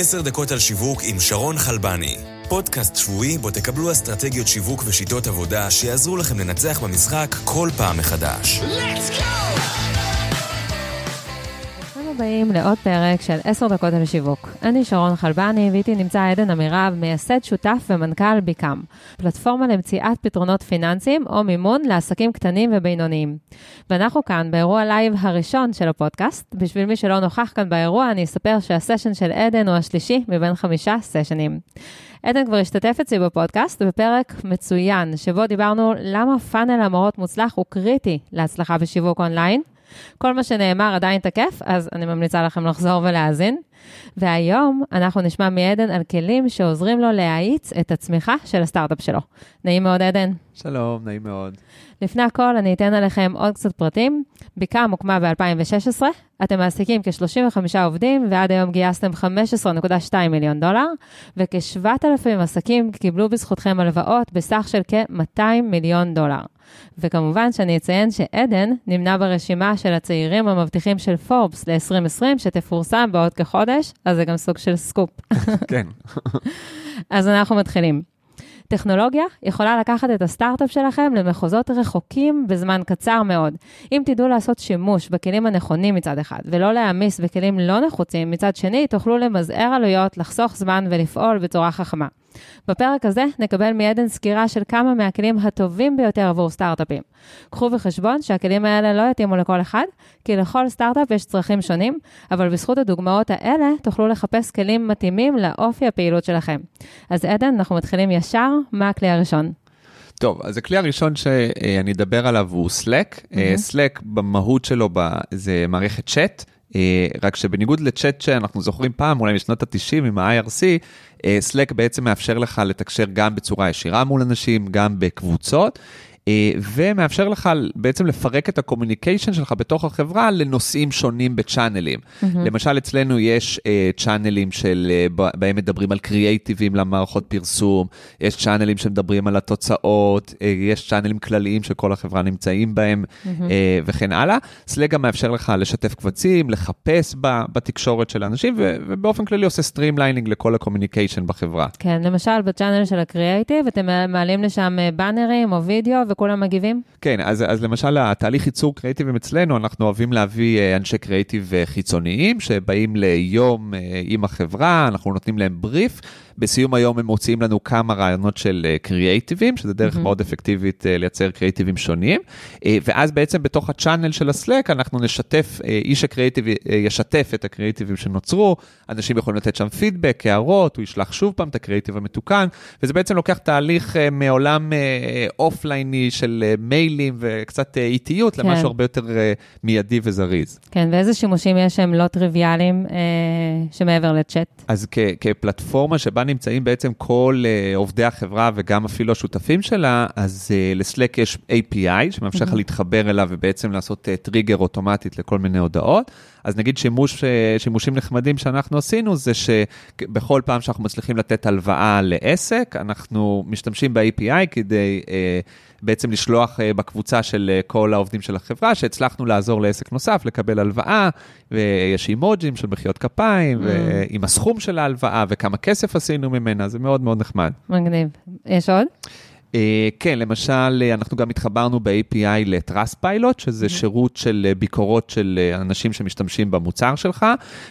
עשר דקות על שיווק עם שרון חלבני. פודקאסט שבועי בו תקבלו אסטרטגיות שיווק ושיטות עבודה שיעזרו לכם לנצח במשחק כל פעם מחדש. Let's go! הבאים לעוד פרק של 10 דקות על שיווק. אני שרון חלבני, ואיתי נמצא עדן אמירב, מייסד שותף ומנכ"ל Become, פלטפורמה למציאת פתרונות פיננסיים או מימון לעסקים קטנים ובינוניים. ואנחנו כאן באירוע live הראשון של הפודקאסט. בשביל מי שלא נוכח כאן באירוע, אני אספר שהסשן של עדן הוא השלישי מבין חמישה סשנים. עדן כבר השתתף אצלי בפודקאסט בפרק מצוין, שבו דיברנו למה פאנל המורות מוצלח הוא קריטי להצלחה בשיווק אונליין. כל מה שנאמר עדיין תקף, אז אני ממליצה לכם לחזור ולהאזין. והיום אנחנו נשמע מעדן על כלים שעוזרים לו להאיץ את הצמיחה של הסטארט-אפ שלו. נעים מאוד, עדן. שלום, נעים מאוד. לפני הכל, אני אתן עליכם עוד קצת פרטים. ביקאם הוקמה ב-2016, אתם מעסיקים כ-35 עובדים, ועד היום גייסתם 15.2 מיליון דולר, וכ-7,000 עסקים קיבלו בזכותכם הלוואות בסך של כ-200 מיליון דולר. וכמובן שאני אציין שעדן נמנה ברשימה של הצעירים המבטיחים של פורבס ל-2020, שתפורסם בעוד כחודש, אז זה גם סוג של סקופ. כן. אז אנחנו מתחילים. טכנולוגיה יכולה לקחת את הסטארט-אפ שלכם למחוזות רחוקים בזמן קצר מאוד. אם תדעו לעשות שימוש בכלים הנכונים מצד אחד, ולא להעמיס בכלים לא נחוצים מצד שני, תוכלו למזער עלויות, לחסוך זמן ולפעול בצורה חכמה. בפרק הזה נקבל מעדן סקירה של כמה מהכלים הטובים ביותר עבור סטארט-אפים. קחו בחשבון שהכלים האלה לא יתאימו לכל אחד, כי לכל סטארט-אפ יש צרכים שונים, אבל בזכות הדוגמאות האלה תוכלו לחפש כלים מתאימים לאופי הפעילות שלכם. אז עדן, אנחנו מתחילים ישר, מה הכלי הראשון? טוב, אז הכלי הראשון שאני אדבר עליו הוא Slack. Mm-hmm. Slack במהות שלו זה מערכת צ'אט. אה, רק שבניגוד לצ'אט שאנחנו זוכרים פעם, אולי משנות ה-90 עם ה-IRC, Slack בעצם מאפשר לך לתקשר גם בצורה ישירה מול אנשים, גם בקבוצות. אה, ומאפשר לך בעצם לפרק את ה communication שלך בתוך החברה לנושאים שונים בצ'אנלים. Mm-hmm. למשל, אצלנו יש uh, צ'אנלים של, uh, בהם מדברים על קריאייטיבים למערכות פרסום, יש צ'אנלים שמדברים על התוצאות, uh, יש צ'אנלים כלליים שכל החברה נמצאים בהם, mm-hmm. uh, וכן הלאה. Slack גם מאפשר לך לשתף קבצים, לחפש ב, בתקשורת של האנשים, ו, ובאופן כללי עושה streamlining לכל ה communication בחברה. כן, למשל בצ'אנל של הקריאייטיב, אתם מעלים לשם באנרים או וידאו, וכולם מגיבים? כן, אז, אז למשל, התהליך ייצור קריאיטיבים אצלנו, אנחנו אוהבים להביא אה, אנשי קריאיטיב אה, חיצוניים, שבאים ליום אה, עם החברה, אנחנו נותנים להם בריף. בסיום היום הם מוציאים לנו כמה רעיונות של קריאייטיבים, שזה דרך mm-hmm. מאוד אפקטיבית לייצר קריאייטיבים שונים. ואז בעצם בתוך הצ'אנל של הסלק אנחנו נשתף, איש הקריאייטיב ישתף את הקריאייטיבים שנוצרו, אנשים יכולים לתת שם פידבק, הערות, הוא ישלח שוב פעם את הקריאייטיב המתוקן, וזה בעצם לוקח תהליך מעולם אופלייני של מיילים וקצת איטיות כן. למשהו הרבה יותר מיידי וזריז. כן, ואיזה שימושים יש שהם לא טריוויאליים אה, שמעבר לצ'אט? אז כ- כפלטפורמה שבה נמצאים בעצם כל uh, עובדי החברה וגם אפילו השותפים שלה, אז uh, לסלק יש API שמאפשר לך. להתחבר אליו ובעצם לעשות uh, טריגר אוטומטית לכל מיני הודעות. אז נגיד שימוש, uh, שימושים נחמדים שאנחנו עשינו, זה שבכל פעם שאנחנו מצליחים לתת הלוואה לעסק, אנחנו משתמשים ב-API כדי uh, בעצם לשלוח uh, בקבוצה של uh, כל העובדים של החברה, שהצלחנו לעזור לעסק נוסף לקבל הלוואה, ויש אימוג'ים של מחיאות כפיים, mm. ועם הסכום של ההלוואה וכמה כסף עשינו ממנה, זה מאוד מאוד נחמד. מגניב. יש עוד? Uh, כן, למשל, uh, אנחנו גם התחברנו ב-API ל-Trust Pilot, שזה. שירות של uh, ביקורות של אנשים שמשתמשים במוצר שלך,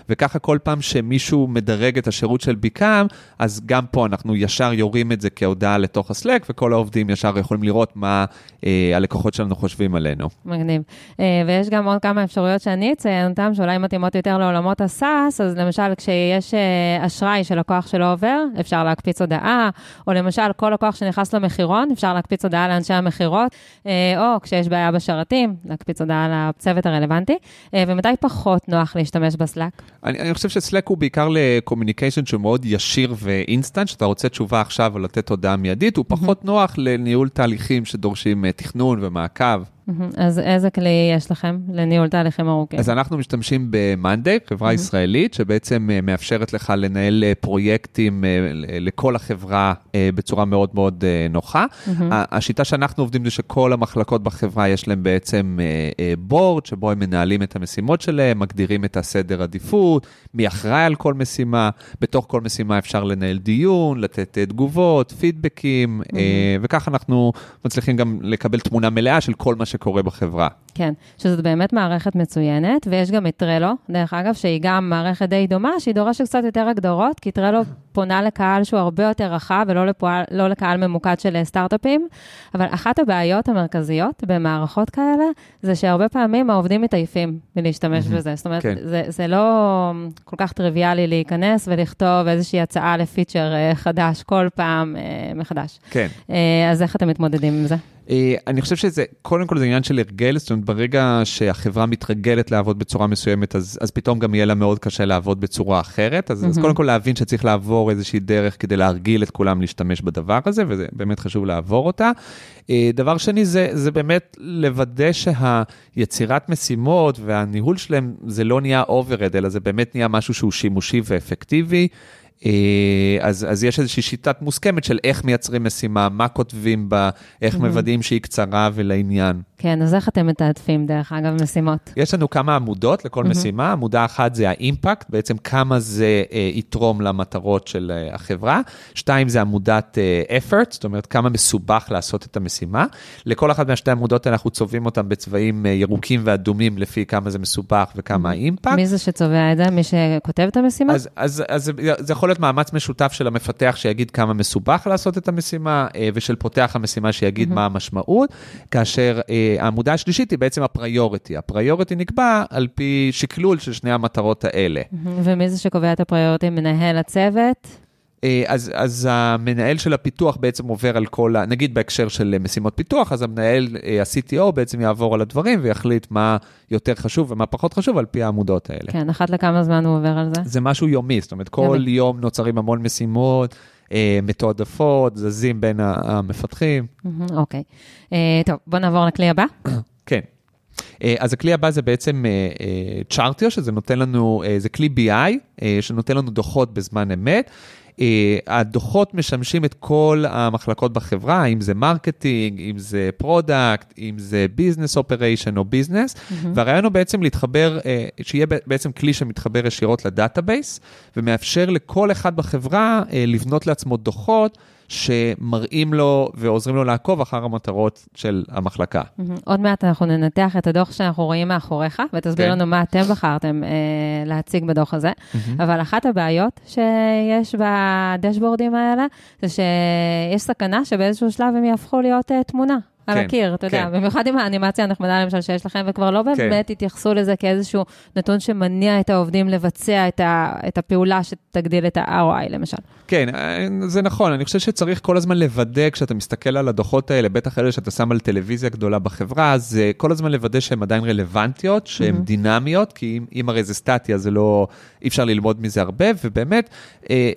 וככה כל פעם שמישהו מדרג את השירות של ביקאם, אז גם פה אנחנו ישר יורים את זה כהודעה לתוך הסלק, וכל העובדים ישר יכולים לראות מה uh, הלקוחות שלנו חושבים עלינו. מגניב. Uh, ויש גם עוד כמה אפשרויות שאני אציין אותן, שאולי מתאימות יותר לעולמות הסאס, אז למשל, כשיש uh, אשראי שלקוח שלא עובר, אפשר להקפיץ הודעה, או למשל, כל לקוח שנכנס למחיר מחירון, אפשר להקפיץ הודעה לאנשי המכירות, אה, או כשיש בעיה בשרתים, להקפיץ הודעה לצוות הרלוונטי, אה, ומתי פחות נוח להשתמש ב Slack? אני, אני חושב ש Slack הוא בעיקר ל communication שהוא מאוד ישיר ואינסטנט, שאתה רוצה תשובה עכשיו או לתת הודעה מיידית, הוא פחות נוח לניהול תהליכים שדורשים אה, תכנון ומעקב. אז איזה כלי יש לכם לניהול תהליכים ארוכים? אז אנחנו משתמשים ב-Monday, חברה ישראלית, שבעצם אה, מאפשרת לך לנהל אה, פרויקטים אה, לכל החברה בצורה מאוד מאוד נוחה. השיטה שאנחנו עובדים זה שכל המחלקות בחברה יש להם בעצם בורד, שבו הם מנהלים את המשימות שלהם, מגדירים את הסדר עדיפות, מי אחראי על כל משימה, בתוך כל משימה אפשר לנהל דיון, לתת תגובות, פידבקים, וכך אנחנו מצליחים גם לקבל תמונה מלאה של כל מה שקורה בחברה. כן, שזאת באמת מערכת מצוינת, ויש גם את טרלו, דרך אגב, שהיא גם מערכת די דומה, שהיא דורשת קצת יותר הגדרות, כי טרלו פונה לקהל שהוא הרבה יותר רחב, ולא לפועל, לא לקהל ממוקד של אה, סטארט-אפים, אבל אחת הבעיות המרכזיות במערכות כאלה, זה שהרבה פעמים העובדים מתעייפים מלהשתמש בזה. זאת אומרת, כן. זה, זה לא כל כך טריוויאלי להיכנס ולכתוב איזושהי הצעה לפיצ'ר אה, חדש כל פעם אה, מחדש. כן. אז איך אתם מתמודדים עם זה? אני חושב שזה, קודם כל זה עניין של הרגל, זאת אומרת, ברגע שהחברה מתרגלת לעבוד בצורה מסוימת, אז, אז פתאום גם יהיה לה מאוד קשה לעבוד בצורה אחרת. אז, אז קודם כל להבין שצריך לעבור איזושהי דרך כדי להרגיל את כולם להשתמש בדבר הזה, וזה באמת חשוב לעבור אותה. אה, דבר שני, זה, זה באמת לוודא שהיצירת משימות והניהול שלהם, זה לא נהיה overhead, אלא זה באמת נהיה משהו שהוא שימושי ואפקטיבי. אה, אז, אז יש איזושהי שיטת מוסכמת של איך מייצרים משימה, מה כותבים בה, איך מוודאים שהיא קצרה ולעניין. כן, אז איך אתם מתעדפים, דרך אגב, משימות? יש לנו כמה עמודות לכל מהמם. משימה, עמודה אחת זה האימפקט, בעצם כמה זה אה, יתרום למטרות של אה, החברה. שתיים זה עמודת אה, effort, זאת אומרת כמה מסובך לעשות את המשימה. לכל אחת מהשתי העמודות האלה אנחנו צובעים אותן בצבעים אה, ירוקים ואדומים לפי כמה זה מסובך וכמה האימפקט. מי זה שצובע את זה? מי שכותב את המשימה? אז, אז, אז זה, זה יכול להיות מאמץ משותף של המפתח שיגיד כמה מסובך לעשות את המשימה, אה, ושל פותח המשימה שיגיד מה המשמעות, כאשר אה, העמודה השלישית היא בעצם הפריוריטי. הפריוריטי נקבע על פי שקלול של שני המטרות האלה. מהמם. ומי זה שקובע את הפריורטים? מנהל הצוות? אה, אז, אז המנהל של הפיתוח בעצם עובר על כל, ה, נגיד בהקשר של משימות פיתוח, אז המנהל, אה, ה-CTO בעצם יעבור על הדברים ויחליט מה יותר חשוב ומה פחות חשוב על פי העמודות האלה. כן, אחת לכמה זמן הוא עובר על זה? זה משהו יומי, זאת אומרת, כל יומי. יום נוצרים המון משימות, אה, מתועדפות, זזים בין המפתחים. אוקיי. טוב, בוא נעבור לכלי הבא. כן. אז הכלי הבא זה בעצם Chartio, שזה נותן לנו, זה כלי BI, שנותן לנו דוחות בזמן אמת. אה, הדוחות משמשים את כל המחלקות בחברה, אם זה marketing, אם זה product, אם זה business operation או business, והרעיון הוא בעצם להתחבר, אה, שיהיה בעצם כלי שמתחבר ישירות ל database, ומאפשר לכל אחד בחברה אה, לבנות לעצמו דוחות. שמראים לו ועוזרים לו לעקוב אחר המטרות של המחלקה. עוד מעט אנחנו ננתח את הדוח שאנחנו רואים מאחוריך, ותסביר כן. לנו מה אתם בחרתם אה, להציג בדוח הזה. אבל אחת הבעיות שיש בדשבורדים האלה, זה שיש סכנה שבאיזשהו שלב הם יהפכו להיות אה, תמונה. על כן, הקיר, אתה יודע, כן. במיוחד עם האנימציה הנחמדה למשל שיש לכם, וכבר לא כן. באמת התייחסו לזה כאיזשהו נתון שמניע את העובדים לבצע את, ה, את הפעולה שתגדיל את ה-ROI למשל. כן, אה, זה נכון, אני חושב שצריך כל הזמן לוודא כשאתה מסתכל על הדוחות האלה, בטח אלה שאתה שם על טלוויזיה גדולה בחברה, אז אה, כל הזמן לוודא שהן עדיין רלוונטיות, שהן דינמיות, כי אם, אם הרי זה סטטי, אז זה לא, אי אפשר ללמוד מזה הרבה, ובאמת, אה,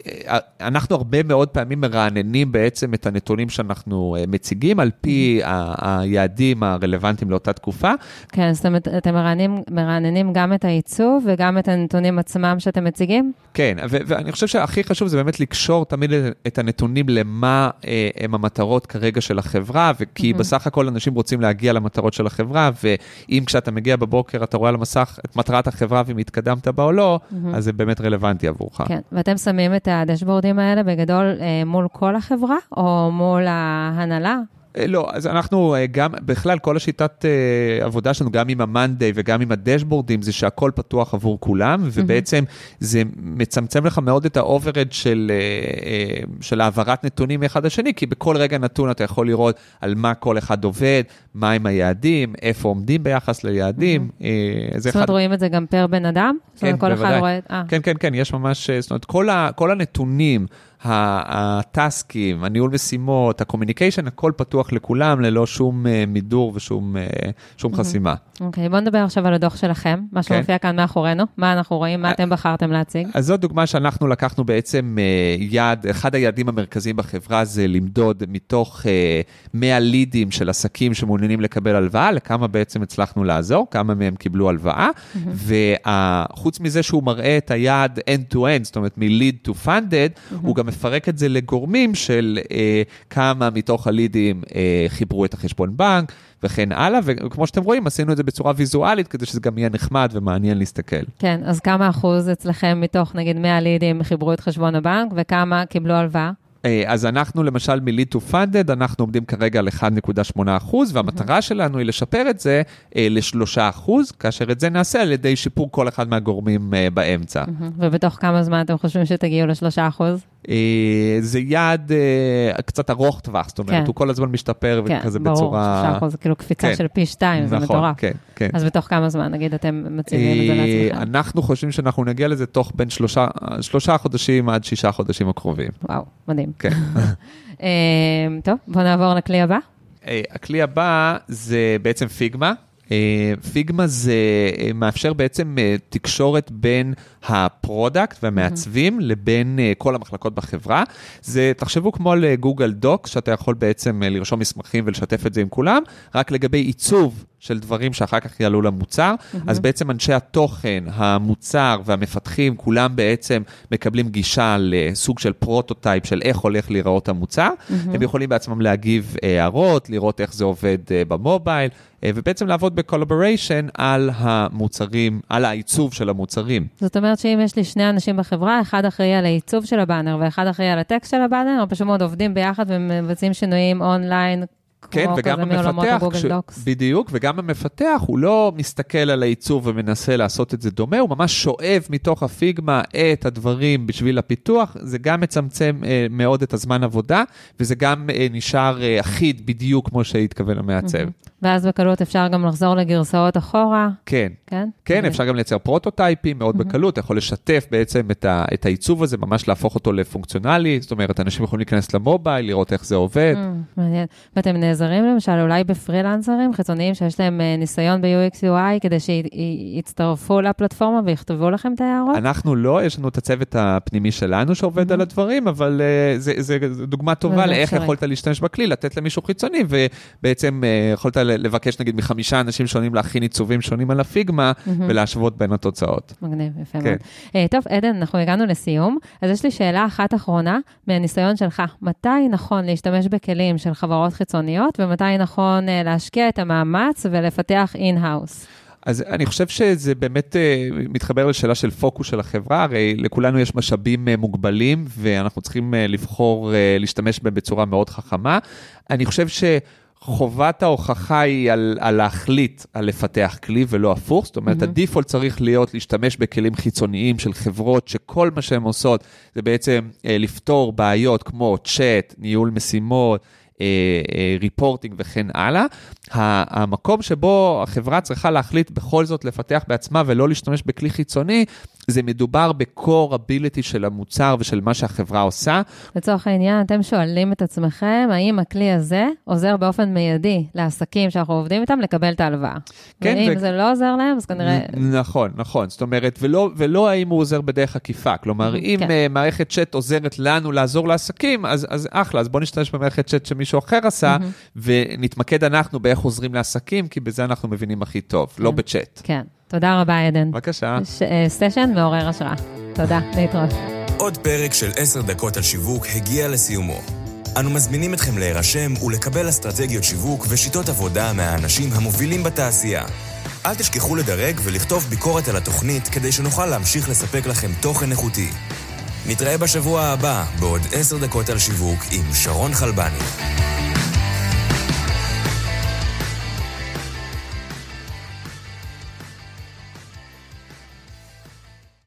אנחנו הרבה מאוד פעמים מרעננים בעצם את הנתונים שאנחנו מציגים, על פי ה- היעדים הרלוונטיים לאותה תקופה. כן, אז אתם, אתם מרעננים, מרעננים גם את העיצוב וגם את הנתונים עצמם שאתם מציגים? כן, ו- ואני חושב שהכי חשוב זה באמת לקשור תמיד את הנתונים למה אה, הם המטרות כרגע של החברה, וכי בסך הכל אנשים רוצים להגיע למטרות של החברה, ואם כשאתה מגיע בבוקר אתה רואה על המסך את מטרת החברה ואם התקדמת בה או לא, אז זה באמת רלוונטי עבורך. כן, ואתם שמים את הדשבורדים האלה בגדול אה, מול כל החברה, או מול ההנהלה? אה, לא, אז אנחנו אה, גם, בכלל, כל השיטת אה, עבודה שלנו, גם עם ה-Monday וגם עם הדשבורדים, זה שהכל פתוח עבור כולם, ובעצם זה מצמצם לך מאוד את ה-overhead של, של העברת נתונים מאחד לשני, כי בכל רגע נתון אתה יכול לראות על מה כל אחד עובד, מהם היעדים, איפה עומדים ביחס ליעדים. זאת אומרת, רואים את זה גם פר בן אדם? כן, אומרת, כל אחד בוודאי. רואה... אה, כן, כן, כן, יש ממש, זאת אומרת, כל, ה, כל הנתונים הטסקים, הניהול משימות, ה communication, הכל פתוח לכולם, ללא שום אה, מידור ושום שום חסימה. אוקיי, okay, בוא נדבר עכשיו על הדוח שלכם, מה כן. שמופיע כאן מאחורינו, מה אנחנו רואים, מה אתם בחרתם להציג. אז זו דוגמה שאנחנו לקחנו בעצם יעד, אחד היעדים המרכזיים בחברה זה למדוד מתוך 100 לידים של עסקים שמעוניינים לקבל הלוואה, לכמה בעצם הצלחנו לעזור, כמה מהם קיבלו הלוואה, וחוץ מזה שהוא מראה את היעד end-to-end, זאת אומרת מ-lead to funded, הוא גם מפרק את זה לגורמים של אה, כמה מתוך הלידים אה, חיברו את החשבון בנק וכן הלאה, וכמו שאתם רואים, עשינו את זה בצורה ויזואלית, כדי שזה גם יהיה נחמד ומעניין להסתכל. כן, אז כמה אחוז אצלכם מתוך נגיד 100 לידים חיברו את חשבון הבנק, וכמה קיבלו הלוואה? אה, אז אנחנו למשל מ-lead to funded, אנחנו עומדים כרגע על 1.8 אחוז, והמטרה. שלנו היא לשפר את זה אה, ל-3 אחוז, כאשר את זה נעשה על ידי שיפור כל אחד מהגורמים אה, באמצע. ובתוך כמה זמן אתם חושבים שתגיעו ל-3 אחוז? אה, זה יעד אה, קצת ארוך טווח, זאת אומרת, כן. הוא כל הזמן משתפר כן, וכזה ברור, בצורה... כן, ברור, זה כאילו קפיצה כן. של פי שתיים, נכון, זה מטורף. כן, כן. אז בתוך כמה זמן, נגיד, אתם מציבים את זה אה, לעצמכם? אנחנו חושבים שאנחנו נגיע לזה תוך בין שלושה, שלושה חודשים עד שישה חודשים הקרובים. וואו, מדהים. כן. טוב, בוא נעבור לכלי הבא. הכלי הבא זה בעצם Figma. אה, Figma זה אה, מאפשר בעצם אה, תקשורת בין ה product והמעצבים mm-hmm. לבין כל המחלקות בחברה. זה, תחשבו כמו על גוגל דוקס, שאתה יכול בעצם לרשום מסמכים ולשתף את זה עם כולם, רק לגבי עיצוב של דברים שאחר כך יעלו למוצר, mm-hmm. אז בעצם אנשי התוכן, המוצר והמפתחים, כולם בעצם מקבלים גישה לסוג של prototype של איך הולך להיראות המוצר. Mm-hmm. הם יכולים בעצמם להגיב הערות, לראות איך זה עובד ב mobile, ובעצם לעבוד ב collaboration על המוצרים, על העיצוב של המוצרים. זאת אומרת שאם יש לי שני אנשים בחברה, אחד אחראי על העיצוב של הבאנר ואחד אחראי על הטקסט של הבאנר, או פשוט מאוד עובדים ביחד ומבצעים שינויים אונליין כן, וגם המפתח, ש... בדיוק, וגם המפתח, הוא לא מסתכל על העיצוב ומנסה לעשות את זה דומה, הוא ממש שואב מתוך ה Figma את הדברים בשביל הפיתוח, זה גם מצמצם אה, מאוד את הזמן עבודה, וזה גם אה, נשאר אה, אחיד בדיוק כמו שהתכוון המעצב. Mm-hmm. ואז בקלות אפשר גם לחזור לגרסאות אחורה. כן. כן? כן, אפשר גם לייצר פרוטוטייפים מאוד mm-hmm. בקלות, אתה יכול לשתף בעצם את, ה, את העיצוב הזה, ממש להפוך אותו לפונקציונלי, זאת אומרת, אנשים יכולים להיכנס למובייל, לראות איך זה עובד. Mm, מעניין. ואתם נעזרים למשל אולי בפרילנסרים חיצוניים שיש להם אה, ניסיון ב-UX UI, כדי שיצטרפו לפלטפורמה ויכתבו לכם את ההערות? אנחנו לא, יש לנו את הצוות הפנימי שלנו שעובד mm-hmm. על הדברים, אבל uh, זה, זה, זה דוגמה טובה לאיך יכולת להשתמש בכלי, לתת למישהו חיצוני, ובעצם uh, יכולת לבקש נגיד מחמישה אנשים שונים להכין עיצובים שונים על הפיגמה, mm-hmm. ולהשוות בין התוצאות. מגניב, יפה כן. מאוד. Uh, טוב, עדן, אנחנו הגענו לסיום, אז יש לי שאלה אחת אחרונה מהניסיון שלך. מתי נכון להשתמש בכלים של חברות חיצוניות, ומתי נכון uh, להשקיע את המאמץ ולפתח in-house? אז אני חושב שזה באמת uh, מתחבר לשאלה של פוקוס של החברה, הרי לכולנו יש משאבים uh, מוגבלים ואנחנו צריכים לבחור להשתמש בהם בצורה מאוד חכמה. אני חושב ש... חובת ההוכחה היא על, על להחליט על לפתח כלי ולא הפוך, זאת אומרת, mm-hmm. ה default צריך להיות להשתמש בכלים חיצוניים של חברות שכל מה שהן עושות זה בעצם אה, לפתור בעיות כמו צ'אט, ניהול משימות, ריפורטינג אה, אה, וכן הלאה. המקום שבו החברה צריכה להחליט בכל זאת לפתח בעצמה ולא להשתמש בכלי חיצוני, זה מדובר ב-core ability של המוצר ושל מה שהחברה עושה. לצורך העניין, אתם שואלים את עצמכם, האם הכלי הזה עוזר באופן מיידי לעסקים שאנחנו עובדים איתם לקבל את ההלוואה? כן. ואם ו... זה לא עוזר להם, אז כנראה... נכון, נכון. זאת אומרת, ולא, ולא האם הוא עוזר בדרך עקיפה. כלומר, אם כן. uh, מערכת צ'אט עוזרת לנו לעזור לעסקים, אז, אז אחלה, אז בואו נשתמש במערכת צ'אט שמישהו אחר עשה, ונתמקד אנחנו באיך עוזרים לעסקים, כי בזה אנחנו מבינים הכי טוב, לא כן. לא בצ'אט. כן. תודה רבה, עדן. בבקשה. אה, סשן מעורר השראה. תודה, להתראות. עוד פרק של עשר דקות על שיווק הגיע לסיומו. אנו מזמינים אתכם להירשם ולקבל אסטרטגיות שיווק ושיטות עבודה מהאנשים המובילים בתעשייה. אל תשכחו לדרג ולכתוב ביקורת על התוכנית כדי שנוכל להמשיך לספק לכם תוכן איכותי. נתראה בשבוע הבא בעוד עשר דקות על שיווק עם שרון חלבני.